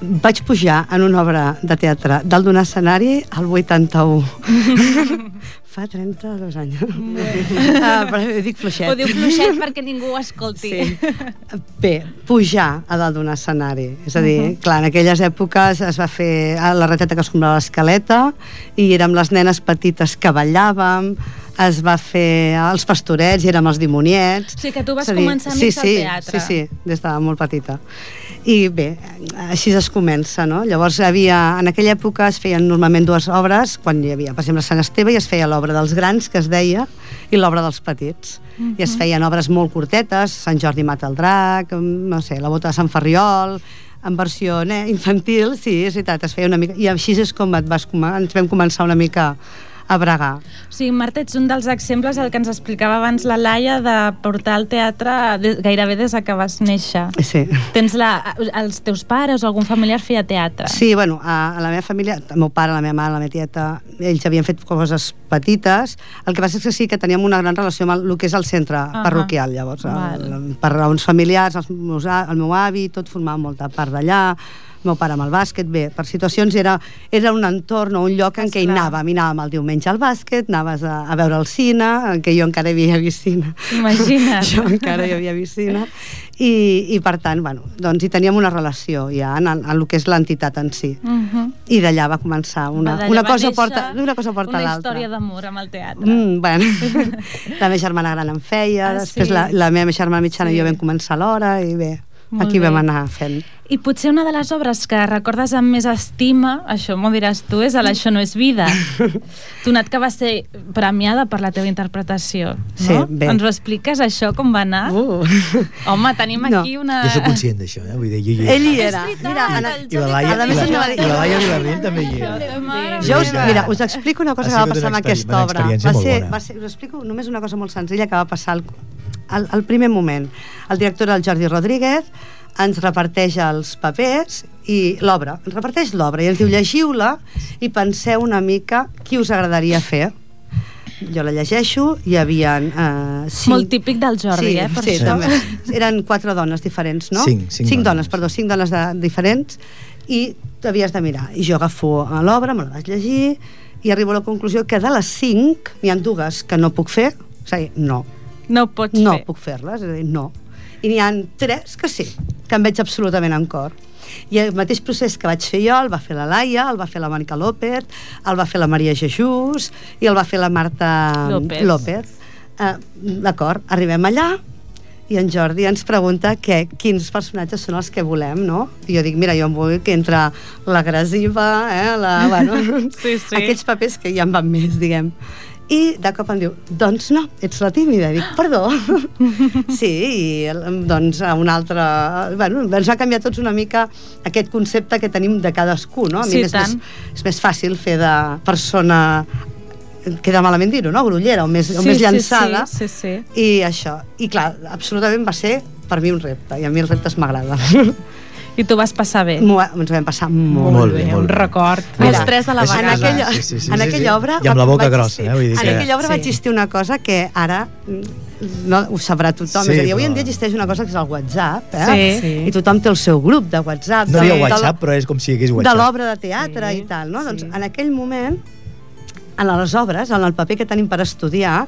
Vaig pujar en una obra de teatre dalt d'un escenari al 81. Fa 32 anys. ah, però dic fluixet. Ho diu fluixet perquè ningú ho escolti. Sí. Bé, pujar a dalt d'un escenari. És a dir, uh -huh. clar, en aquelles èpoques es va fer a la reteta que es comprava l'escaleta i érem les nenes petites que ballàvem, es va fer els pastorets i érem els dimoniets. O sigui que tu vas dir, començar sí, més sí, al teatre. Sí, sí, des de molt petita. I bé, així es comença, no? Llavors, havia, en aquella època es feien normalment dues obres, quan hi havia, per exemple, Sant Esteve, i es feia l'obra dels grans, que es deia, i l'obra dels petits. Uh -huh. I es feien obres molt curtetes, Sant Jordi mata el drac, no sé, la bota de Sant Ferriol, en versió eh, infantil, sí, és veritat, es feia una mica... I així és com et vas, ens vam començar una mica a bregar. Sigui, Marta, ets un dels exemples el que ens explicava abans la Laia de portar el teatre de, gairebé des de que vas néixer. Sí. Tens la, els teus pares o algun familiar feia teatre? Sí, bueno, a, a la meva família, el meu pare, la meva mare, la meva tieta, ells havien fet coses petites. El que passa és que sí que teníem una gran relació amb el, el que és el centre uh -huh. parroquial, llavors. El, el, per raons familiars, els meus, el meu avi, tot formava molta part d'allà, el meu pare amb el bàsquet, bé, per situacions era, era un entorn o un lloc en què hi anàvem, hi anàvem el diumenge al bàsquet, anaves a, a veure el cine, en què jo encara hi havia vist cine. Imagina't. jo encara hi havia vist cine. I, i per tant, bueno, doncs hi teníem una relació ja en, en, en el que és l'entitat en si. Uh -huh. I d'allà va començar una, Va, una, cosa porta, una cosa porta Una l'altra. història d'amor amb el teatre. Mm, bueno, la meva germana gran en feia, Ah, després sí? la, la meva germana mitjana Sí. i jo vam començar l'hora i bé, Molt aquí bé. vam anar fent. I potser una de les obres que recordes amb més estima, això m'ho diràs tu, és el Això no és vida. Donat que va ser premiada per la teva interpretació, no? Sí, bé. Ens ho expliques, això, com va anar? Uh. Home, tenim No. aquí una... Jo sóc conscient d'això, eh? Vull dir, jo hi Ell hi És era. veritat, Mira, I la Laia, A i més, la, em va dir- i la Laia Vilardell també hi era. Jo us, mira, us explico una cosa Ha que va passar amb aquesta obra. Va ser, va ser, us explico només una cosa molt senzilla que va passar al, al, al primer moment. El director era el Jordi Rodríguez, ens reparteix els papers i l'obra, ens reparteix l'obra i ens diu llegiu-la i penseu una mica qui us agradaria fer jo la llegeixo, hi havia eh, cinc... Molt típic del Jordi, sí, eh, per sí, això. també. Eren quatre dones diferents, no? Cinc, cinc cinc dones. dones. perdó, cinc dones de, diferents i t'havies de mirar. I jo agafo a l'obra, me la vaig llegir i arribo a la conclusió que de les cinc n'hi ha dues que no puc fer, a dir, no, No pots no fer. puc fer-les, és a dir, no. I n'hi ha tres que sí, que em veig absolutament en cor. I el mateix procés que vaig fer jo el va fer la Laia, el va fer la Mònica López, el va fer la Maria Jesús i el va fer la Marta López. López. Uh, D'acord, arribem allà i en Jordi ens pregunta que, quins personatges són els que volem, no? I jo dic, mira, jo em vull que entre l'agressiva, eh, la, bueno, Sí, sí. aquells papers que ja em van més, diguem. I de cop em diu, doncs no, ets la tímida. I dic, perdó. sí, i doncs a un altre... Bueno, ens va canviar tots una mica aquest concepte que tenim de cadascú, no? A Sí, mi és, tant. més, és més fàcil fer de persona queda malament dir-ho, no? Grullera o més, o Sí, més sí, llançada. sí, sí, sí. I això. I clar, absolutament va ser per mi un repte, i a mi els reptes m'agraden. I tu vas passar bé. M'ho- Ens vam passar molt, Molt bé, molt un bé. record. Els tres a la És- en vegada. aquella, Sí, sí, sí, en aquella sí. obra I amb la boca grossa, eh? Vull dir en que- aquella obra Sí. va existir una cosa que ara mm, no ho sabrà tothom, Sí, és a dir, avui en dia existeix una cosa que és el WhatsApp, eh? Sí. Sí. i tothom té el seu grup de WhatsApp No de, hi ha de WhatsApp, però és com si hi hagués de WhatsApp. l'obra de teatre Sí, i tal, no? sí. Doncs en aquell moment en les obres, en el paper que tenim per estudiar,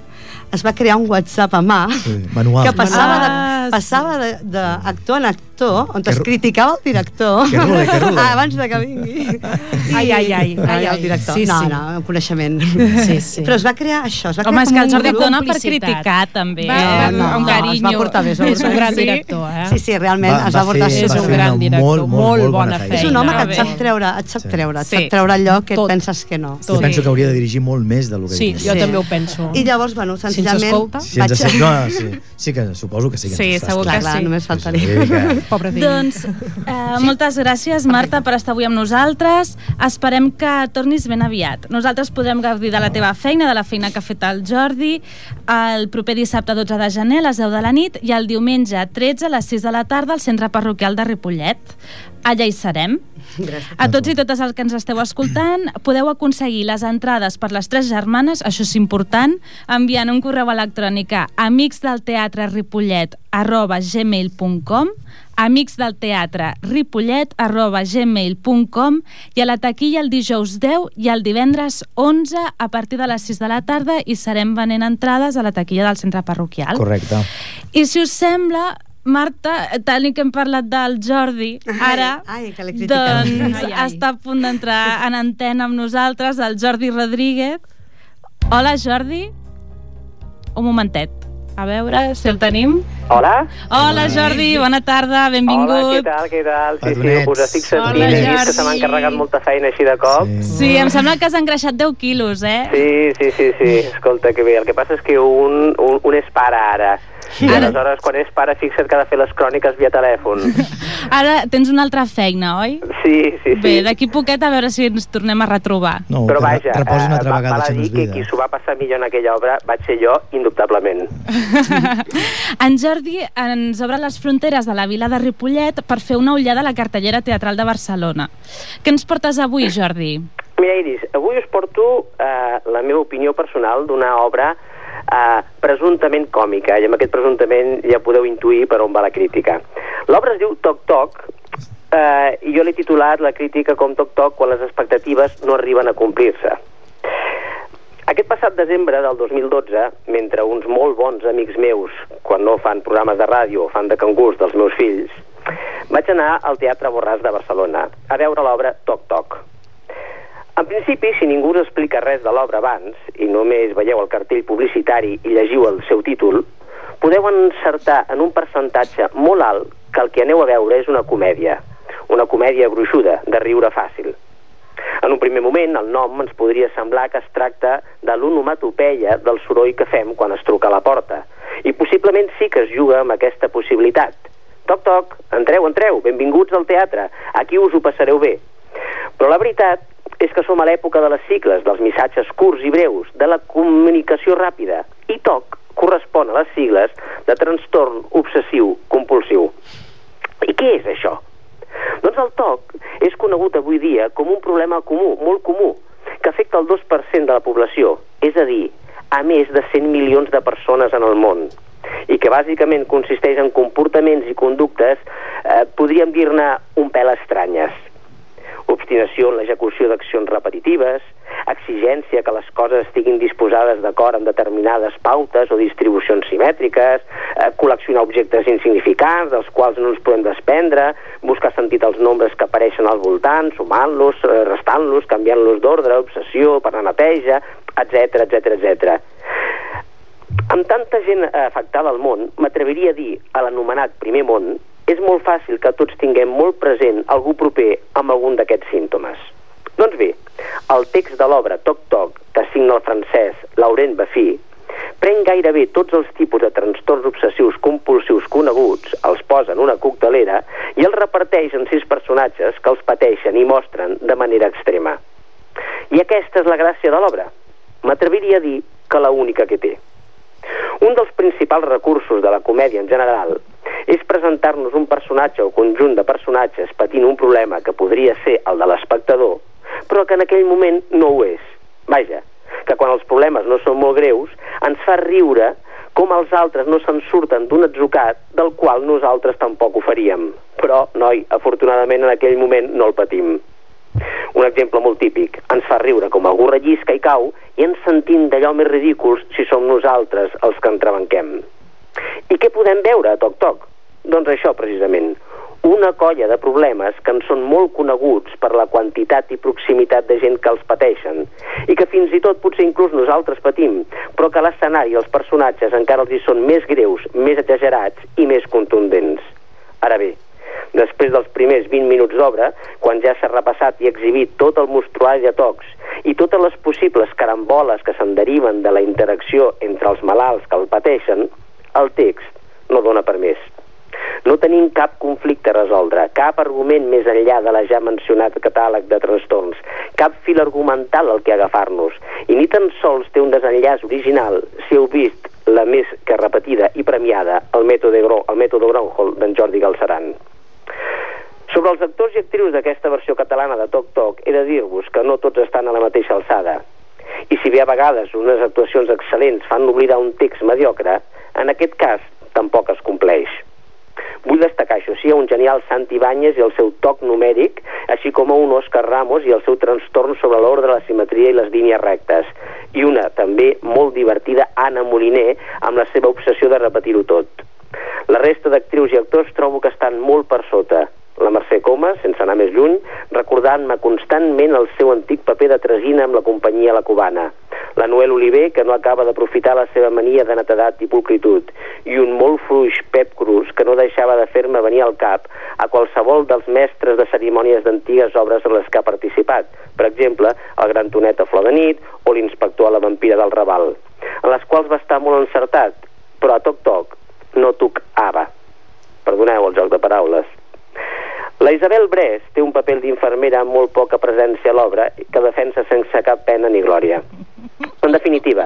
es va crear un WhatsApp a mà Sí, manual. que passava, Ah, de, passava de, de actor en actor, on Que es criticava el director. Que rule, que rule. Ah, abans de que vingui. Ai, ai, ai, ai, ai, el director. Sí, no, sí. no, un coneixement. Sí, sí. Però es va crear això, es va Home, crear és que el un Jordi dona per criticar, també. Va, eh? no, no, carinyo. es va portar bé, És un gran director, eh? Sí, sí, realment Va- es va va portar fer- És un gran director, molt, molt, molt molt bona bona feina. És un home que Bé. et sap treure, et sap treure, et sap treure allò que penses que no. Jo penso que hauria de dirigir molt més del que Sí, jo Sí. també ho penso. I llavors, bueno, Si ens senzillament... escolta. Si ens vaig- no, sí, sí que suposo que sí que Sí, ens segur que Clar, escoltant. clar, sí. només Sí, faltaria. sí, que- Pobre fill. Doncs eh, moltes gràcies, Marta, per estar avui amb nosaltres. Esperem que tornis ben aviat. Nosaltres podrem gaudir de la teva feina, de la feina que ha fet el Jordi, el proper dissabte 12 de gener a les 10 de la nit i el diumenge 13 a les 6 de la tarda al centre parroquial de Ripollet. Allà hi serem. Gràcies. A tots i totes els que ens esteu escoltant, podeu aconseguir les entrades per les tres germanes, això és important, enviant un correu electrònic a amicsdelteatreripollet arroba gmail.com amicsdelteatreripollet arroba gmail.com i a la taquilla el dijous 10 i el divendres 11 a partir de les 6 de la tarda i serem venent entrades a la taquilla del centre parroquial. Correcte. I si us sembla, Marta, tal que hem parlat del Jordi, ara, ai, que l'he criticat. doncs Ai, ai. està a punt d'entrar en antena amb nosaltres, el Jordi Rodríguez. Hola, Jordi. Un momentet. A veure si el tenim. Hola. Hola, Jordi, bona tarda, benvingut. Hola, què tal, què tal? Sí, sí, us estic sentint. Hola, He vist que se m'ha Jordi. encarregat molta feina així de cop. Sí, Sí, em sembla que has engreixat 10 quilos, eh? sí, sí, sí, sí. escolta, que bé. El que passa és que un, un, un és pare ara. I Ara- aleshores, quan és pare, fixa't que ha de fer les cròniques via telèfon. Ara tens una altra feina, oi? Sí, sí, sí. Bé, d'aquí poquet a veure si ens tornem a retrobar. No, Però vaja, reposi una eh, altra va- vegada, val a dir que qui s'ho va passar millor en aquella obra vaig ser jo, indubtablement. En Jordi ens obre les fronteres de la vila de Ripollet per fer una ullada a la cartellera teatral de Barcelona. Què ens portes avui, Jordi? Mira, Iris, avui us porto eh, la meva opinió personal d'una obra eh, presumptament còmica, i amb aquest presumptament ja podeu intuir per on va la crítica. L'obra es diu Toc Toc, eh, i jo l'he titulat la crítica com Toc Toc quan les expectatives no arriben a complir-se. Aquest passat desembre del 2012, mentre uns molt bons amics meus, quan no fan programes de ràdio o fan de cangurs dels meus fills, vaig anar al Teatre Borràs de Barcelona a veure l'obra Toc Toc. En principi, si ningú us explica res de l'obra abans, i només veieu el cartell publicitari i llegiu el seu títol, podeu encertar en un percentatge molt alt que el que aneu a veure és una comèdia, una comèdia gruixuda, de riure fàcil. En un primer moment, el nom ens podria semblar que es tracta de l'onomatopeia del soroll que fem quan es truca a la porta, i possiblement sí que es juga amb aquesta possibilitat. Toc, toc, entreu, entreu, benvinguts al teatre, aquí us ho passareu bé. Però la veritat és que som a l'època de les cicles, dels missatges curts i breus, de la comunicació ràpida, i TOC correspon a les sigles de trastorn obsessiu compulsiu. I què és això? Doncs el TOC és conegut avui dia com un problema comú, molt comú, que afecta el 2% de la població, és a dir, a més de 100 milions de persones en el món, i que bàsicament consisteix en comportaments i conductes, eh, podríem dir-ne un pèl estranyes. Obstinació en l'execució d'accions repetitives, exigència que les coses estiguin disposades d'acord amb determinades pautes o distribucions simètriques, eh, col·leccionar objectes insignificants dels quals no ens podem desprendre, buscar sentit als nombres que apareixen al voltant, sumant-los, eh, restant-los, canviant-los d'ordre, obsessió per la neteja, etc etc etc. Amb tanta gent eh, afectada al món, m'atreviria a dir a l'anomenat primer món, és molt fàcil que tots tinguem molt present algú proper amb algun d'aquests símptomes. Doncs bé, el text de l'obra Toc Toc, que signa el francès Laurent Bafí, pren gairebé tots els tipus de trastorns obsessius compulsius coneguts, els posa en una coctelera i els reparteix en sis personatges que els pateixen i mostren de manera extrema. I aquesta és la gràcia de l'obra. M'atreviria a dir que la única que té. Un dels principals recursos de la comèdia en general és presentar-nos un personatge o conjunt de personatges patint un problema que podria ser el de l'espectador, però que en aquell moment no ho és. Vaja, que quan els problemes no són molt greus, ens fa riure com els altres no se'n surten d'un atzucat del qual nosaltres tampoc ho faríem. Però, noi, afortunadament en aquell moment no el patim. Un exemple molt típic. Ens fa riure com algú rellisca i cau i ens sentim d'allò més ridículs si som nosaltres els que entrebanquem. I què podem veure a Toc Toc? Doncs això, precisament. Una colla de problemes que en són molt coneguts per la quantitat i proximitat de gent que els pateixen i que fins i tot potser inclús nosaltres patim, però que l'escenari i els personatges encara els hi són més greus, més exagerats i més contundents. Ara bé, després dels primers 20 minuts d'obra, quan ja s'ha repassat i exhibit tot el mostruari de tocs i totes les possibles caramboles que se'n deriven de la interacció entre els malalts que el pateixen, el text no dona per més. No tenim cap conflicte a resoldre, cap argument més enllà de la ja mencionat catàleg de trastorns, cap fil argumental al que agafar-nos, i ni tan sols té un desenllaç original si heu vist la més que repetida i premiada, el mètode, Gro el mètode Gronholm d'en Jordi Galceran. Sobre els actors i actrius d'aquesta versió catalana de Toc Toc, he de dir-vos que no tots estan a la mateixa alçada. I si bé a vegades unes actuacions excel·lents fan oblidar un text mediocre, en aquest cas tampoc es compleix. Vull destacar, això sí, un genial Santi Ibáñez i el seu toc numèric, així com a un Òscar Ramos i el seu trastorn sobre l'ordre, la simetria i les línies rectes. I una, també, molt divertida, Anna Moliner, amb la seva obsessió de repetir-ho tot. La resta d'actrius i actors trobo que estan molt per sota. La Mercè Coma, sense anar més lluny, recordant-me constantment el seu antic paper de tresina amb la companyia La Cubana. La Noel Oliver, que no acaba d'aprofitar la seva mania de netedat i pulcritud. I un molt fluix Pep Cruz, que no deixava de fer-me venir al cap a qualsevol dels mestres de cerimònies d'antigues obres en les que ha participat. Per exemple, el Gran Tonet a Flor de Nit o l'inspector a la vampira del Raval, en les quals va estar molt encertat, però a toc-toc no tocava. Perdoneu el joc de paraules. La Isabel Bres té un paper d'infermera amb molt poca presència a l'obra que defensa sense cap pena ni glòria. En definitiva,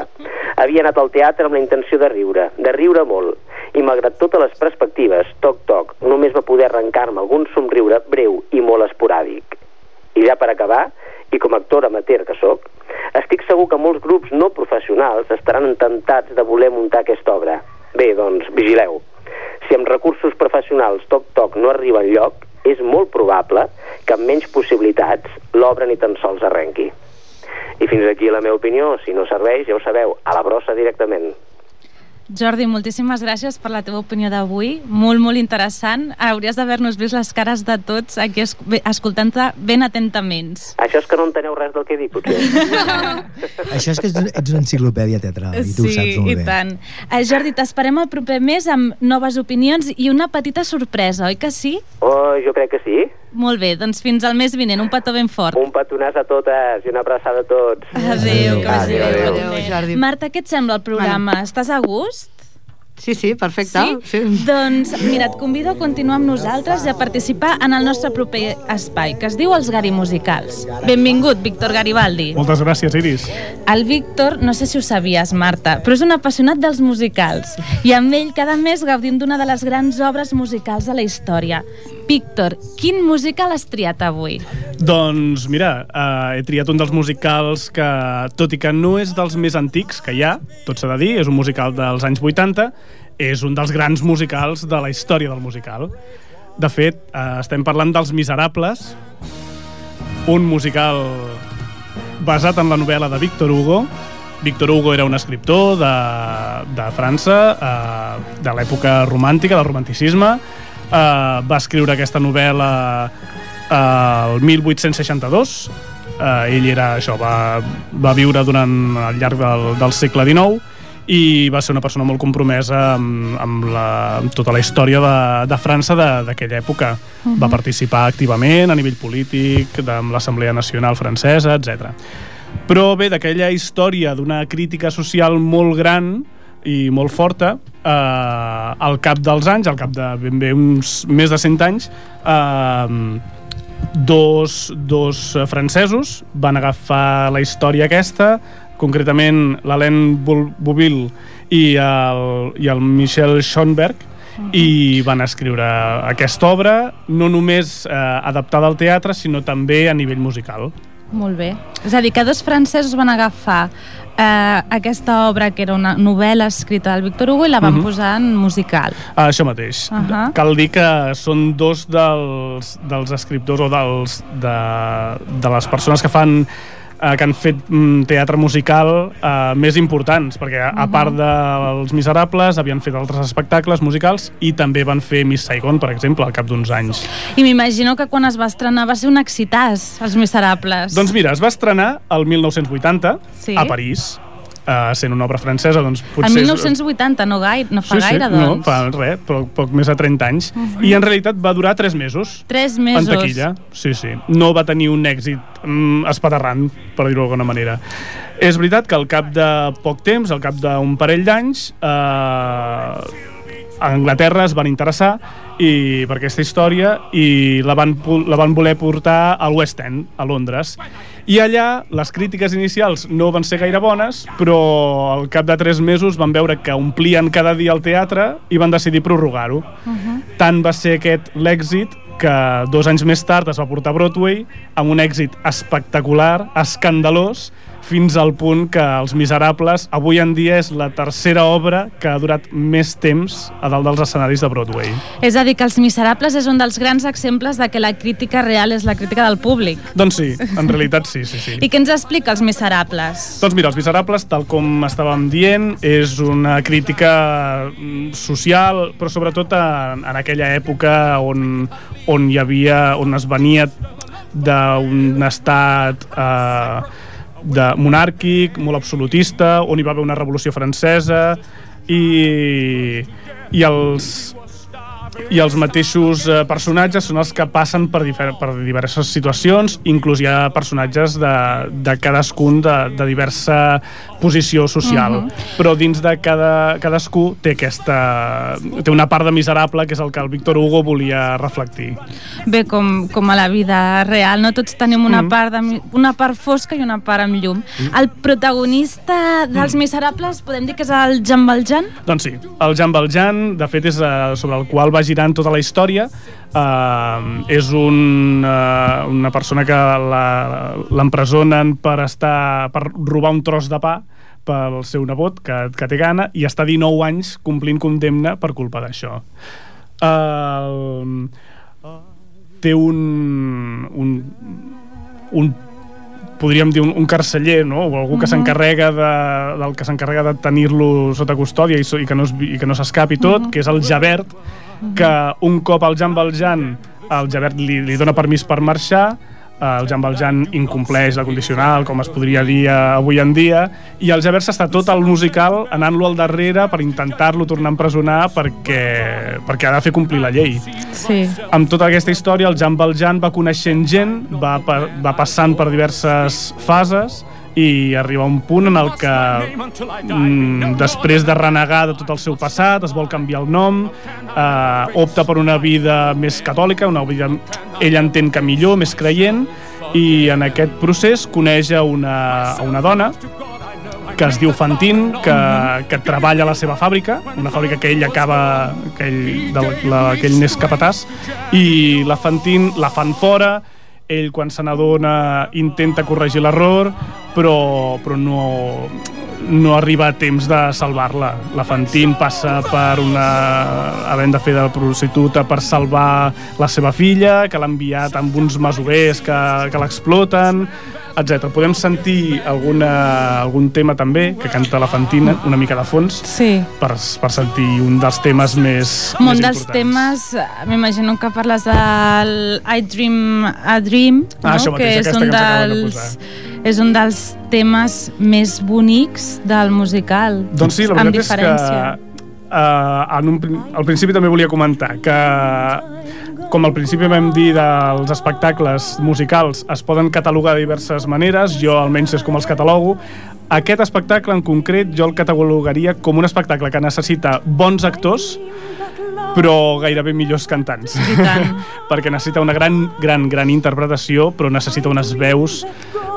havia anat al teatre amb la intenció de riure, de riure molt, i malgrat totes les perspectives, toc-toc, només va poder arrencar-me algun somriure breu i molt esporàdic. I ja per acabar, i com a actor amateur que sóc, estic segur que molts grups no professionals estaran tentats de voler muntar aquesta obra. Bé, doncs, vigileu. Si amb recursos professionals toc-toc no arriba enlloc, és molt probable que amb menys possibilitats l'obra ni tan sols arrenqui. I fins aquí la meva opinió. Si no serveix, ja ho sabeu, a la brossa directament. Jordi, moltíssimes gràcies per la teva opinió d'avui, molt, molt interessant. Hauries d'haver-nos vist les cares de tots aquí es escoltant-te ben atentament. Això és que no enteneu res del que dic, potser. Això és que ets, ets una enciclopèdia teatral i tu sí, ho saps molt i bé. tant. Eh, Jordi, t'esperem el proper mes amb noves opinions i una petita sorpresa, oi que sí? Oh, jo crec que sí. Molt bé, doncs fins al mes vinent, un petó ben fort. Un petonàs a totes i una abraçada a tots. Adéu, que vagi bé. Adéu. Adéu, Jordi. Marta, què et sembla el programa? Estàs a gust? Sí, sí, perfecte. Sí? Doncs, mira, et convido a continuar amb nosaltres i a participar en el nostre proper espai, que es diu Els Gari Musicals. Benvingut, Víctor Garibaldi. Moltes gràcies, Iris. El Víctor, no sé si ho sabies, Marta, però és un apassionat dels musicals. I amb ell cada mes gaudim d'una de les grans obres musicals de la història. Víctor, quin musical has triat avui? Doncs mira, eh, he triat un dels musicals que, tot i que no és dels més antics que hi ha, tot s'ha de dir, és un musical dels anys 80, és un dels grans musicals de la història del musical. De fet, eh, estem parlant dels Miserables, un musical basat en la novel·la de Victor Hugo. Victor Hugo era un escriptor de, de França, eh, de l'època romàntica, del romanticisme. Eh, va escriure aquesta novel·la el 1862. Eh, ell era això, va, va viure durant al llarg del, del segle XIX i va ser una persona molt compromesa amb, amb, la, amb tota la història de, de França d'aquella època. Mhm. Va participar activament a nivell polític, amb l'Assemblea Nacional Francesa, etc. Però bé, d'aquella història d'una crítica social molt gran i molt forta, eh, al cap dels anys, al cap de ben bé uns més de 100 anys, eh, dos, dos eh, francesos van agafar la història aquesta, concretament l'Alain Bou- Bouville i el, i el Michel Schoenberg, i van escriure aquesta obra, no només eh, adaptada al teatre, sinó també a nivell musical. Molt bé. És a dir, que dos francesos van agafar eh, aquesta obra, que era una novel·la escrita del Victor Hugo, i la van Mhm. posar en musical. Ah, això mateix. Uh. -huh. Cal dir que són dos dels, dels escriptors o dels, de, de les persones que fan eh, que han fet mm, teatre musical eh, més importants, perquè a, a Mhm. part dels Miserables havien fet altres espectacles musicals i també van fer Miss Saigon, per exemple, al cap d'uns anys. I m'imagino que quan es va estrenar va ser un excitàs, Els Miserables. Doncs mira, es va estrenar el 1980 Sí. a París, eh, sent una obra francesa, doncs potser... En és- 1980, no, gaire, no fa sí, sí, gaire, no, doncs. fa res, poc, poc més de 30 anys. Mhm. I en realitat va durar 3 mesos. Tres mesos. En taquilla, sí, sí. No va tenir un èxit mm, espaterrant, per dir-ho d'alguna manera. És veritat que al cap de poc temps, al cap d'un parell d'anys, eh, a Anglaterra es van interessar i per aquesta història i la van, la van voler portar al West End, a Londres. I allà les crítiques inicials no van ser gaire bones, però al cap de tres mesos van veure que omplien cada dia el teatre i van decidir prorrogar-ho. Mhm. Tant va ser aquest l'èxit que dos anys més tard es va portar a Broadway amb un èxit espectacular, escandalós, fins al punt que Els Miserables avui en dia és la tercera obra que ha durat més temps a dalt dels escenaris de Broadway. És a dir, que Els Miserables és un dels grans exemples de que la crítica real és la crítica del públic. Doncs sí, en realitat sí, sí, sí. I què ens explica Els Miserables? Doncs mira, Els Miserables, tal com estàvem dient, és una crítica mm, social, però sobretot en, en aquella època on, on hi havia, on es venia d'un estat eh, de monàrquic, molt absolutista, on hi va haver una revolució francesa i, i els i els mateixos eh, personatges són els que passen per, per diverses situacions, inclús hi ha personatges de, de cadascun de, de diversa posició social. Uh -huh. Però dins de cada, cadascú té aquesta... té una part de miserable que és el que el Víctor Hugo volia reflectir. Bé, com, com a la vida real, no? Tots tenim una, mm. part, de, una part fosca i una part amb llum. Mm. El protagonista dels mm. Miserables podem dir que és el Jean Valjean? Doncs sí, el Jean Valjean, de fet, és uh, sobre el qual va girant tota la història. Uh, és un, uh, una persona que l'empresonen per, estar, per robar un tros de pa pel seu nebot, que, que té gana, i està 19 anys complint condemna per culpa d'això. Uh, té un, un, un podríem dir un, un carceller, no? o algú que uh -huh. s'encarrega de, del que s'encarrega de tenir-lo sota custòdia i, i que no i que no s'escapi tot, uh -huh. que és el Javert, que un cop el Jean Valjean el Javert li, li dona permís per marxar Eh, el Jean Valjean incompleix la condicional, com es podria dir eh, avui en dia, i el Javert s'està tot el musical anant-lo al darrere per intentar-lo tornar a empresonar perquè, perquè ha de fer complir la llei. Sí. Amb tota aquesta història, el Jean Valjean va coneixent gent, va, va passant per diverses fases, i arriba un punt en el que mm, després de renegar de tot el seu passat es vol canviar el nom eh, opta per una vida més catòlica una vida, ell entén que millor més creient i en aquest procés coneix a una, a una dona que es diu Fantin, que, que treballa a la seva fàbrica, una fàbrica que ell acaba, que ell, de la, que ell n'és capatàs, i la Fantin la fan fora, ell quan se n'adona intenta corregir l'error però, però no, no arriba a temps de salvar-la. La Fantin passa per una... havent de fer de prostituta per salvar la seva filla, que l'ha enviat amb uns masovers que, que l'exploten, etc. Podem sentir alguna, algun tema també que canta la Fantina, una mica de fons, sí. per, per sentir un dels temes més, un més dels temes, m'imagino que parles del I Dream a Dream, ah, no? mateix, que és un dels és un dels temes més bonics del musical. Doncs sí, la veritat és que uh, en un, al principi també volia comentar que com al principi vam dir dels espectacles musicals es poden catalogar de diverses maneres, jo almenys és com els catalogo, aquest espectacle en concret jo el catalogaria com un espectacle que necessita bons actors però gairebé millors cantants. Perquè necessita una gran, gran, gran interpretació, però necessita unes veus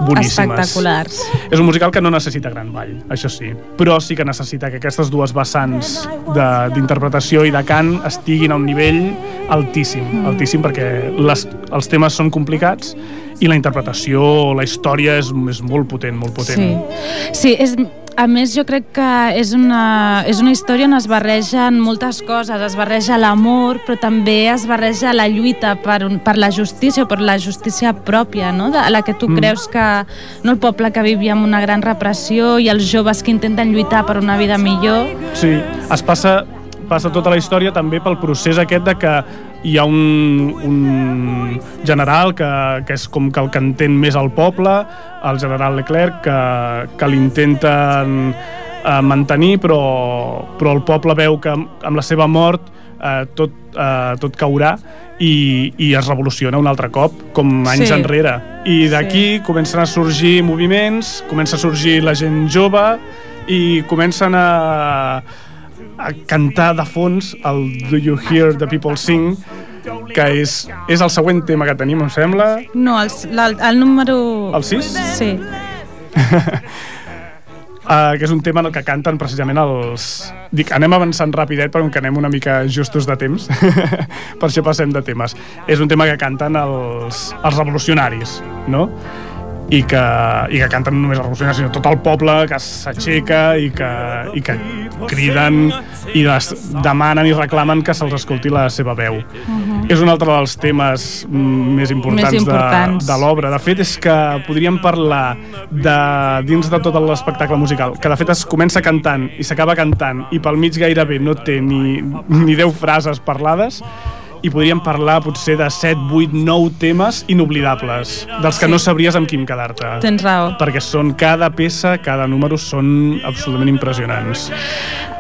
boníssimes. Espectaculars. És un musical que no necessita gran ball, això sí, però sí que necessita que aquestes dues vessants d'interpretació i de cant estiguin a un nivell altíssim, mm. altíssim perquè les, els temes són complicats i la interpretació, la història és, és molt potent, molt potent. Sí, sí és, a més, jo crec que és una, és una història on es barregen moltes coses. Es barreja l'amor, però també es barreja la lluita per, per la justícia o per la justícia pròpia, no? de la que tu mm. creus que no el poble que vivia amb una gran repressió i els joves que intenten lluitar per una vida millor. Sí, es passa passa tota la història també pel procés aquest de que hi ha un, un general que, que és com que el que entén més al poble, el general Leclerc, que, que l'intenten eh, mantenir, però, però el poble veu que amb la seva mort eh, tot, eh, tot caurà i, i es revoluciona un altre cop, com anys sí. enrere. I d'aquí sí. comencen a sorgir moviments, comença a sorgir la gent jove i comencen a a cantar de fons el Do You Hear the People Sing que és, és el següent tema que tenim, em sembla. No, el, el, el número... El 6? Sí. Uh, que és un tema en el que canten precisament els... Dic, anem avançant rapidet perquè que anem una mica justos de temps, per això passem de temes. És un tema que canten els, els revolucionaris, no? I que, i que canten només els revolucionaris, sinó tot el poble que s'aixeca i, que, i que criden i des, demanen i reclamen que se'ls escolti la seva veu. Uh -huh. És un altre dels temes mm, més importants, Més importants. de, de l'obra. De fet, és que podríem parlar de, dins de tot l'espectacle musical, que de fet es comença cantant i s'acaba cantant i pel mig gairebé no té ni, ni 10 frases parlades, i podríem parlar potser de 7, 8, 9 temes inoblidables, dels que Sí. no sabries amb quin quedar-te. Tens raó. Perquè són cada peça, cada número són absolutament impressionants.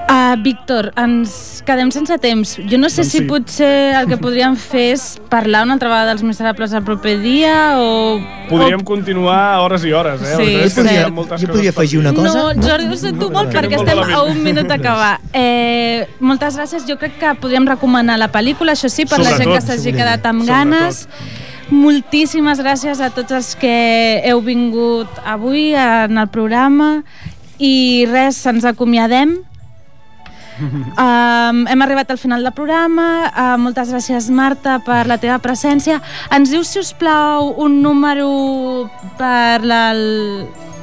Uh, Víctor, ens quedem sense temps. Jo no sé Doncs si sí. potser el que podríem fer és parlar una altra vegada dels miserables el proper dia o... Podríem o... continuar hores i hores, eh? Sí, és cert. hi ha moltes Jo podria afegir una cosa? No, Jordi, ho sento molt Que perquè estem a un minut d'acabar. Eh, moltes gràcies. Jo crec que podríem recomanar la pel·lícula, això sí, per la gent que Sobretot. s'hagi quedat amb Sobretot. ganes. Moltíssimes gràcies a tots els que heu vingut avui en el programa i res, ens acomiadem. Um, hem arribat al final del programa. Uh, moltes gràcies, Marta, per la teva presència. Ens dius, si us plau, un número per la,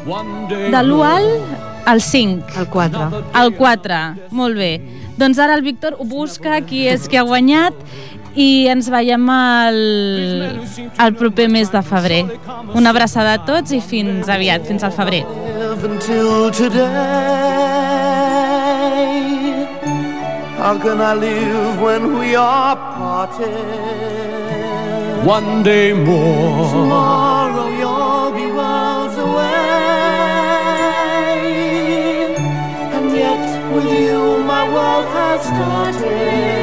de l'1 al, al 5. El 4. El 4, molt bé. Doncs ara el Víctor ho busca, qui és qui ha guanyat, i ens veiem el, el proper mes de febrer. Una abraçada a tots i fins aviat, fins al febrer. Live until today. How can I live when we are parted? One day more. Tomorrow you'll be worlds away. And yet with you my world has started.